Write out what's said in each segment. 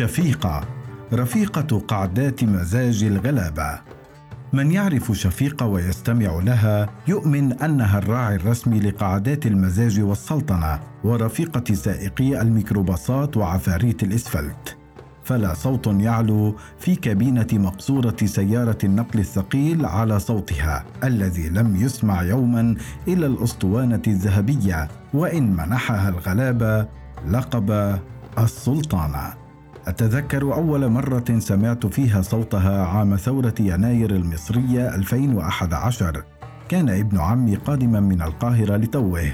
شفيقة رفيقة قعدات مزاج الغلابة. من يعرف شفيقة ويستمع لها يؤمن أنها الراعي الرسمي لقعدات المزاج والسلطنة ورفيقة سائقي الميكروباصات وعفاريت الإسفلت. فلا صوت يعلو في كابينة مقصورة سيارة النقل الثقيل على صوتها الذي لم يسمع يوما إلى الأسطوانة الذهبية وإن منحها الغلابة لقب السلطانة. أتذكر أول مرة سمعت فيها صوتها عام ثورة يناير المصرية 2011 كان ابن عمي قادما من القاهرة لتوه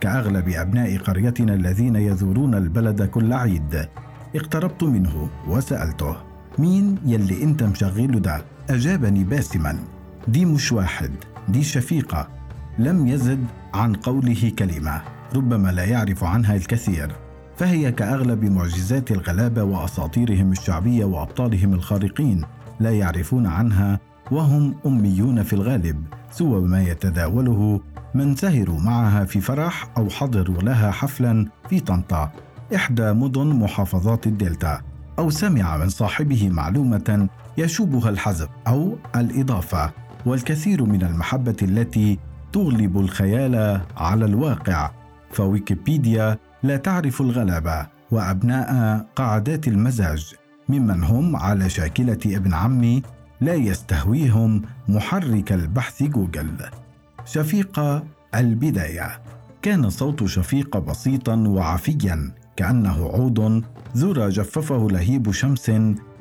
كأغلب أبناء قريتنا الذين يزورون البلد كل عيد. اقتربت منه وسألته مين يلي أنت مشغله ده؟ أجابني باسما دي مش واحد دي شفيقة لم يزد عن قوله كلمة ربما لا يعرف عنها الكثير. فهي كأغلب معجزات الغلابة وأساطيرهم الشعبية وأبطالهم الخارقين لا يعرفون عنها وهم أميون في الغالب سوى ما يتداوله من سهروا معها في فرح أو حضروا لها حفلا في طنطا إحدى مدن محافظات الدلتا أو سمع من صاحبه معلومة يشوبها الحذف أو الإضافة والكثير من المحبة التي تغلب الخيال على الواقع. فويكيبيديا لا تعرف الغلبة وأبناء قعدات المزاج ممن هم على شاكلة ابن عمي لا يستهويهم محرك البحث جوجل. شفيقة البداية. كان صوت شفيقة بسيطا وعفيا كأنه عود ذرى جففه لهيب شمس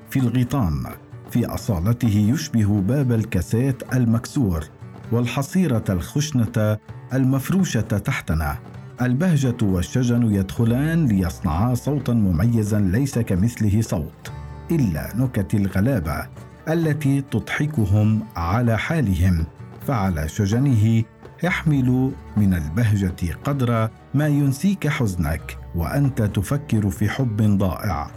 في الغيطان. في أصالته يشبه باب الكاسات المكسور والحصيرة الخشنة المفروشة تحتنا. البهجة والشجن يدخلان ليصنعا صوتا مميزا ليس كمثله صوت إلا نكت الغلابة التي تضحكهم على حالهم فعلى شجنه يحمل من البهجة قدر ما ينسيك حزنك وأنت تفكر في حب ضائع.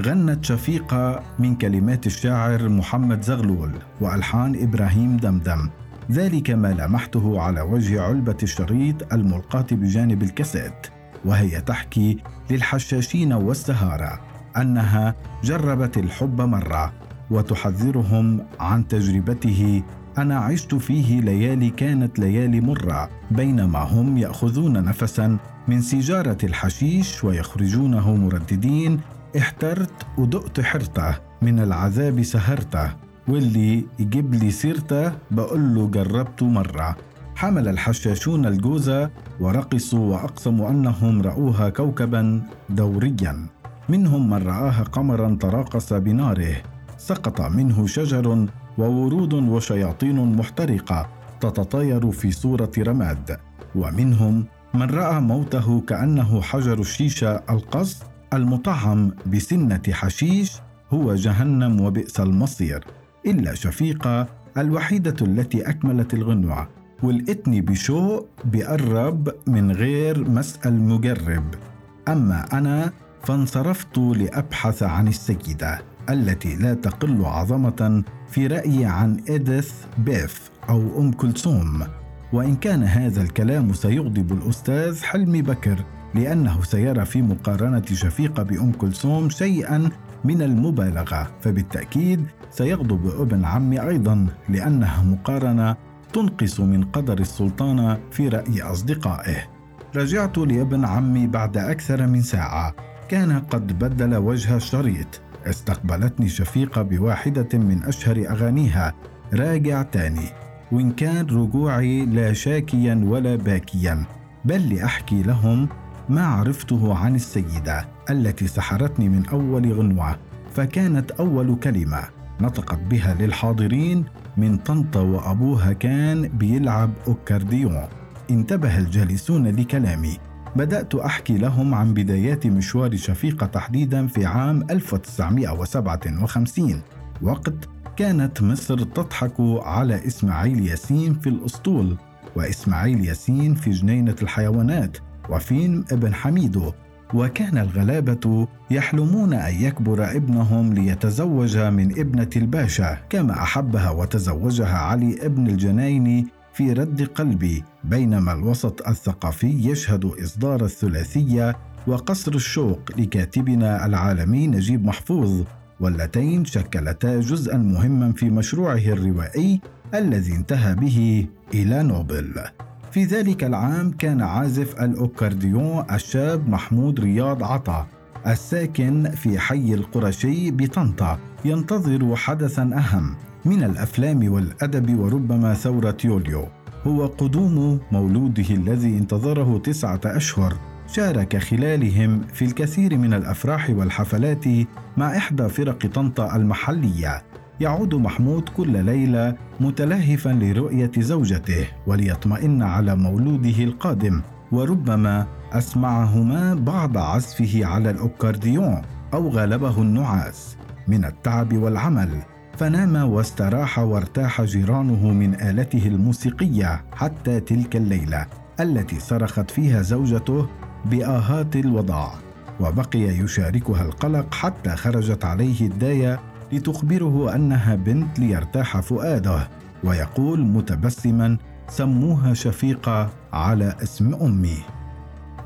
غنت شفيقة من كلمات الشاعر محمد زغلول وألحان إبراهيم دمدم ذلك ما لمحته على وجه علبة الشريط الملقاة بجانب الكاسيت وهي تحكي للحشاشين والسهارة أنها جربت الحب مرة وتحذرهم عن تجربته. أنا عشت فيه ليالي كانت ليالي مرة بينما هم يأخذون نفسا من سيجارة الحشيش ويخرجونه مرددين احترت ودقت حرته من العذاب سهرته. واللي يجيب لي سيرته بقول له جربته مرة. حمل الحشاشون الجوزة ورقصوا وأقسموا أنهم رأوها كوكبا دوريا. منهم من رآها قمرا تراقص بناره. سقط منه شجر وورود وشياطين محترقة تتطاير في صورة رماد. ومنهم من رأى موته كأنه حجر الشيشة القص المطعم بسنة حشيش. هو جهنم وبئس المصير. إلا شفيقة الوحيدة التي أكملت الغنوة والإتني بشوق بقرب من غير مسأل مجرب. أما أنا فانصرفت لأبحث عن السيدة التي لا تقل عظمة في رأيي عن إديث بيف أو أم كلثوم. وإن كان هذا الكلام سيغضب الأستاذ حلمي بكر لأنه سيرى في مقارنة شفيقة بأم كلثوم شيئا من المبالغة فبالتأكيد سيغضب ابن عمي أيضا لأنها مقارنة تنقص من قدر السلطانة في رأي أصدقائه. رجعت لابن عمي بعد أكثر من ساعة. كان قد بدل وجه الشريط. استقبلتني شفيقة بواحدة من أشهر أغانيها راجع تاني وإن كان رجوعي لا شاكيا ولا باكيا. بل لأحكي لهم ما عرفته عن السيدة. التي سحرتني من أول غنوة فكانت أول كلمة نطقت بها للحاضرين من طنطا وأبوها كان بيلعب أوكارديون. انتبه الجالسون لكلامي. بدأت أحكي لهم عن بدايات مشوار شفيقة تحديدا في عام 1957 وقت كانت مصر تضحك على إسماعيل ياسين في الأسطول وإسماعيل ياسين في جنينة الحيوانات وفيلم ابن حميدو. وكان الغلابة يحلمون أن يكبر ابنهم ليتزوج من ابنة الباشا كما أحبها وتزوجها علي ابن الجنايني في رد قلبي بينما الوسط الثقافي يشهد إصدار الثلاثية وقصر الشوق لكاتبنا العالمي نجيب محفوظ واللتين شكلتا جزءا مهما في مشروعه الروائي الذي انتهى به إلى نوبل. في ذلك العام كان عازف الاوكارديون الشاب محمود رياض عطا الساكن في حي القرشي بطنطا ينتظر حدثا أهم من الأفلام والأدب وربما ثورة يوليو. هو قدوم مولوده الذي انتظره تسعة أشهر. شارك خلالهم في الكثير من الأفراح والحفلات مع إحدى فرق طنطا المحلية. يعود محمود كل ليلة متلهفا لرؤية زوجته وليطمئن على مولوده القادم وربما أسمعهما بعض عزفه على الأوكارديون أو غلبه النعاس من التعب والعمل. فنام واستراح وارتاح جيرانه من آلته الموسيقية حتى تلك الليلة التي صرخت فيها زوجته بآهات الوضاع وبقي يشاركها القلق حتى خرجت عليه الداية لتخبره أنها بنت ليرتاح فؤاده ويقول متبسما سموها شفيقة على اسم أمي.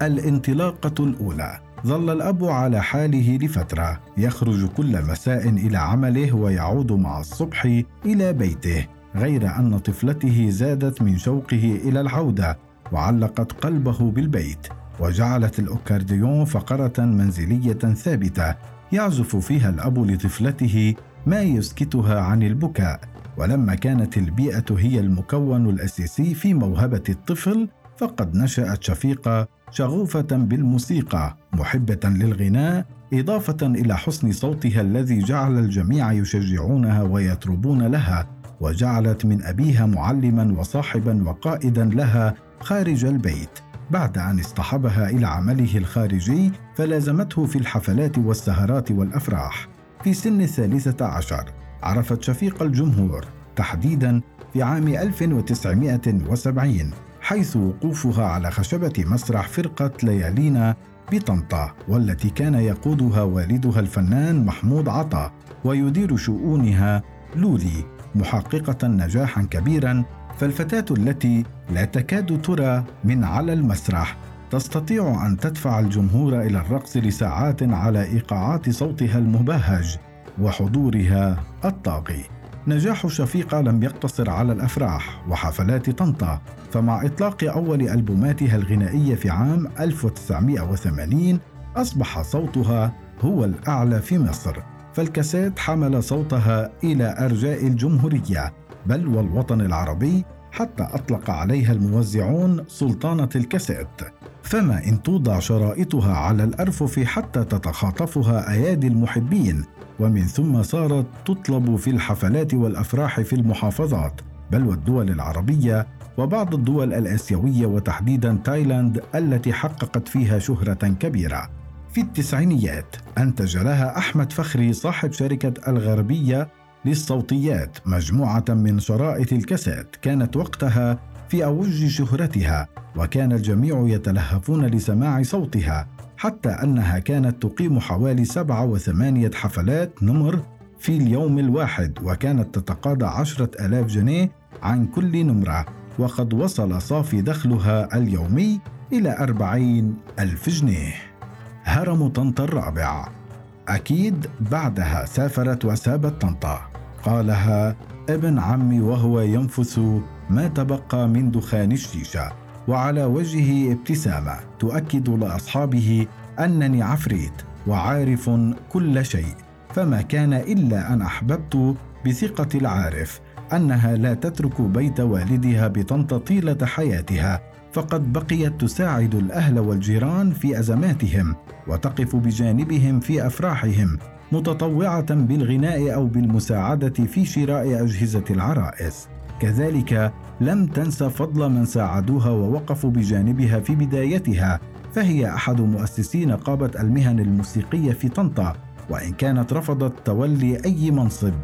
الانطلاقة الأولى ظل الأب على حاله لفترة يخرج كل مساء إلى عمله ويعود مع الصبح إلى بيته غير أن طفلته زادت من شوقه إلى العودة وعلقت قلبه بالبيت وجعلت الأوكارديون فقرة منزلية ثابتة يعزف فيها الأب لطفلته ما يسكتها عن البكاء ولما كانت البيئة هي المكون الأساسي في موهبة الطفل فقد نشأت شفيقة شغوفة بالموسيقى محبة للغناء إضافة إلى حسن صوتها الذي جعل الجميع يشجعونها ويطربون لها وجعلت من أبيها معلما وصاحبا وقائدا لها خارج البيت. بعد أن اصطحبها إلى عمله الخارجي فلازمته في الحفلات والسهرات والأفراح. في سن الثالثة عشر عرفت شفيق الجمهور تحديدا في عام 1970 حيث وقوفها على خشبة مسرح فرقة ليالينا بطنطا والتي كان يقودها والدها الفنان محمود عطا ويدير شؤونها لولي محققة نجاحا كبيرا فالفتاة التي لا تكاد ترى من على المسرح تستطيع أن تدفع الجمهور إلى الرقص لساعات على إيقاعات صوتها المبهج وحضورها الطاغي. نجاح شفيقة لم يقتصر على الأفراح وحفلات طنطا فمع إطلاق أول ألبوماتها الغنائية في عام 1980 أصبح صوتها هو الأعلى في مصر. فالكاسيت حمل صوتها إلى أرجاء الجمهورية. بل والوطن العربي حتى أطلق عليها الموزعون سلطانة الكاسيت فما إن توضع شرائطها على الأرفف حتى تتخاطفها أيادي المحبين ومن ثم صارت تطلب في الحفلات والأفراح في المحافظات بل والدول العربية وبعض الدول الآسيوية وتحديدا تايلاند التي حققت فيها شهرة كبيرة. في التسعينيات أنتج لها أحمد فخري صاحب شركة الغربية للصوتيات مجموعة من شرائط الكاسيت كانت وقتها في أوج شهرتها وكان الجميع يتلهفون لسماع صوتها حتى أنها كانت تقيم حوالي سبعة وثمانية حفلات نمر في اليوم الواحد وكانت تتقاضى عشرة ألاف جنيه عن كل نمرة وقد وصل صافي دخلها اليومي إلى أربعين ألف جنيه. هرم طنطا الرابع. أكيد بعدها سافرت وسابت طنطا. قالها ابن عمي وهو ينفث ما تبقى من دخان الشيشة وعلى وجهه ابتسامة تؤكد لأصحابه أنني عفريت وعارف كل شيء فما كان إلا أن أحببت بثقة العارف أنها لا تترك بيت والدها بطنطا طيلة حياتها فقد بقيت تساعد الأهل والجيران في أزماتهم وتقف بجانبهم في أفراحهم متطوعة بالغناء أو بالمساعدة في شراء أجهزة العرائس. كذلك لم تنس فضل من ساعدوها ووقفوا بجانبها في بدايتها فهي أحد مؤسسي نقابه المهن الموسيقية في طنطا وإن كانت رفضت تولي أي منصب.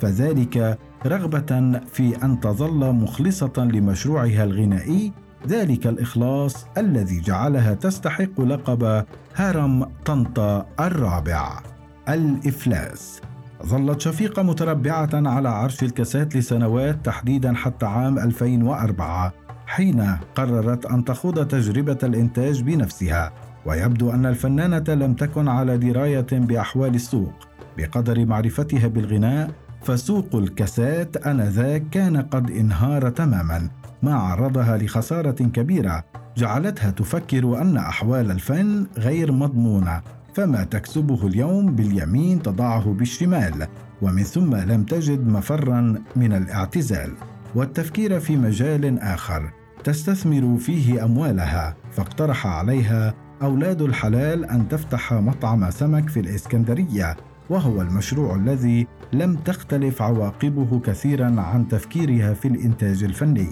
فذلك رغبة في أن تظل مخلصة لمشروعها الغنائي ذلك الإخلاص الذي جعلها تستحق لقب هرم طنطا الرابع الإفلاس. ظلت شفيقة متربعة على عرش الكاسات لسنوات تحديدا حتى عام 2004 حين قررت أن تخوض تجربة الإنتاج بنفسها ويبدو أن الفنانة لم تكن على دراية بأحوال السوق. بقدر معرفتها بالغناء فسوق الكاسات آنذاك كان قد انهار تماما. ما عرضها لخسارة كبيرة جعلتها تفكر أن أحوال الفن غير مضمونة فما تكسبه اليوم باليمين تضعه بالشمال ومن ثم لم تجد مفرا من الاعتزال. والتفكير في مجال آخر تستثمر فيه أموالها فاقترح عليها أولاد الحلال أن تفتح مطعم سمك في الإسكندرية وهو المشروع الذي لم تختلف عواقبه كثيرا عن تفكيرها في الإنتاج الفني.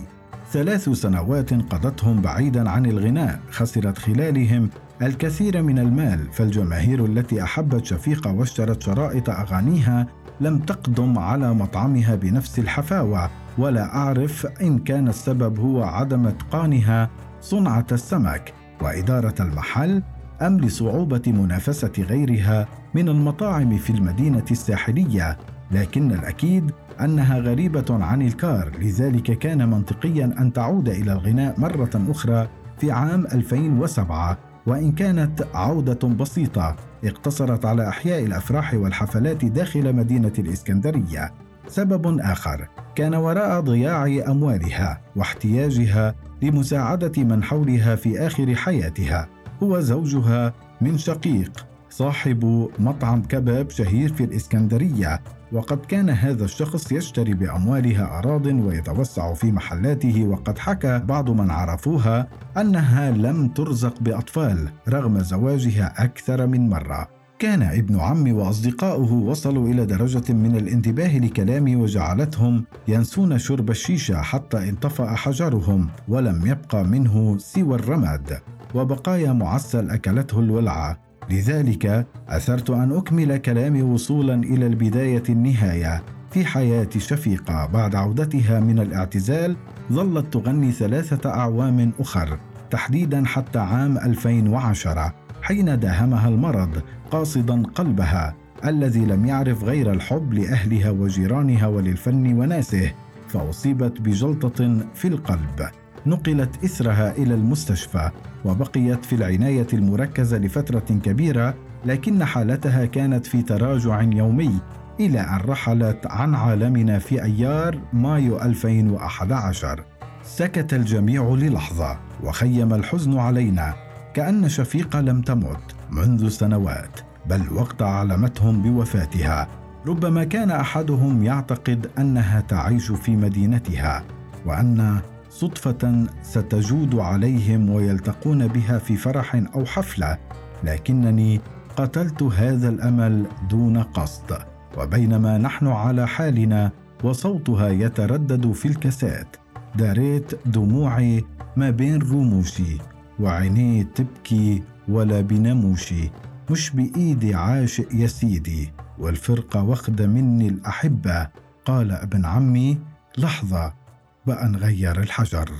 ثلاث سنوات قضتهم بعيدا عن الغناء خسرت خلالهم الكثير من المال فالجماهير التي أحبت شفيقة واشترت شرائط أغانيها لم تقدم على مطعمها بنفس الحفاوة ولا أعرف إن كان السبب هو عدم إتقانها صنعة السمك. وإدارة المحل ام لصعوبه منافسة غيرها من المطاعم في المدينة الساحلية لكن الأكيد أنها غريبة عن الكار لذلك كان منطقيا أن تعود إلى الغناء مرة أخرى في عام 2007 وإن كانت عودة بسيطة اقتصرت على أحياء الأفراح والحفلات داخل مدينة الإسكندرية. سبب آخر كان وراء ضياع أموالها واحتياجها لمساعدة من حولها في آخر حياتها. هو زوجها من شقيق. صاحب مطعم كباب شهير في الإسكندرية وقد كان هذا الشخص يشتري بأموالها اراض ويتوسع في محلاته وقد حكى بعض من عرفوها أنها لم ترزق بأطفال رغم زواجها أكثر من مرة. كان ابن عمي وأصدقاؤه وصلوا إلى درجة من الانتباه لكلامي وجعلتهم ينسون شرب الشيشة حتى انطفا حجرهم ولم يبقى منه سوى الرماد وبقايا معسل أكلته الولعة. لذلك أثرت أن أكمل كلامي وصولا إلى البداية النهاية. في حياه شفيقه بعد عودتها من الاعتزال ظلت تغني ثلاثة أعوام أخر تحديدا حتى عام 2010 حين داهمها المرض قاصدا قلبها الذي لم يعرف غير الحب لأهلها وجيرانها وللفن وناسه فأصيبت بجلطة في القلب. نقلت إثرها إلى المستشفى وبقيت في العناية المركزة لفترة كبيرة لكن حالتها كانت في تراجع يومي إلى أن رحلت عن عالمنا في أيار مايو 2011 سكت الجميع للحظة وخيم الحزن علينا كأن شفيقة لم تمت منذ سنوات بل وقت علمتهم بوفاتها. ربما كان أحدهم يعتقد أنها تعيش في مدينتها وأن صدفة ستجود عليهم ويلتقون بها في فرح أو حفلة لكنني قتلت هذا الأمل دون قصد وبينما نحن على حالنا وصوتها يتردد في الكاسات. داريت دموعي ما بين رموشي وعيني تبكي ولا بنموشي مش بإيدي عاشق يا سيدي والفرقة واخدة مني الأحبة. قال ابن عمي لحظة بقى نغير الحجر.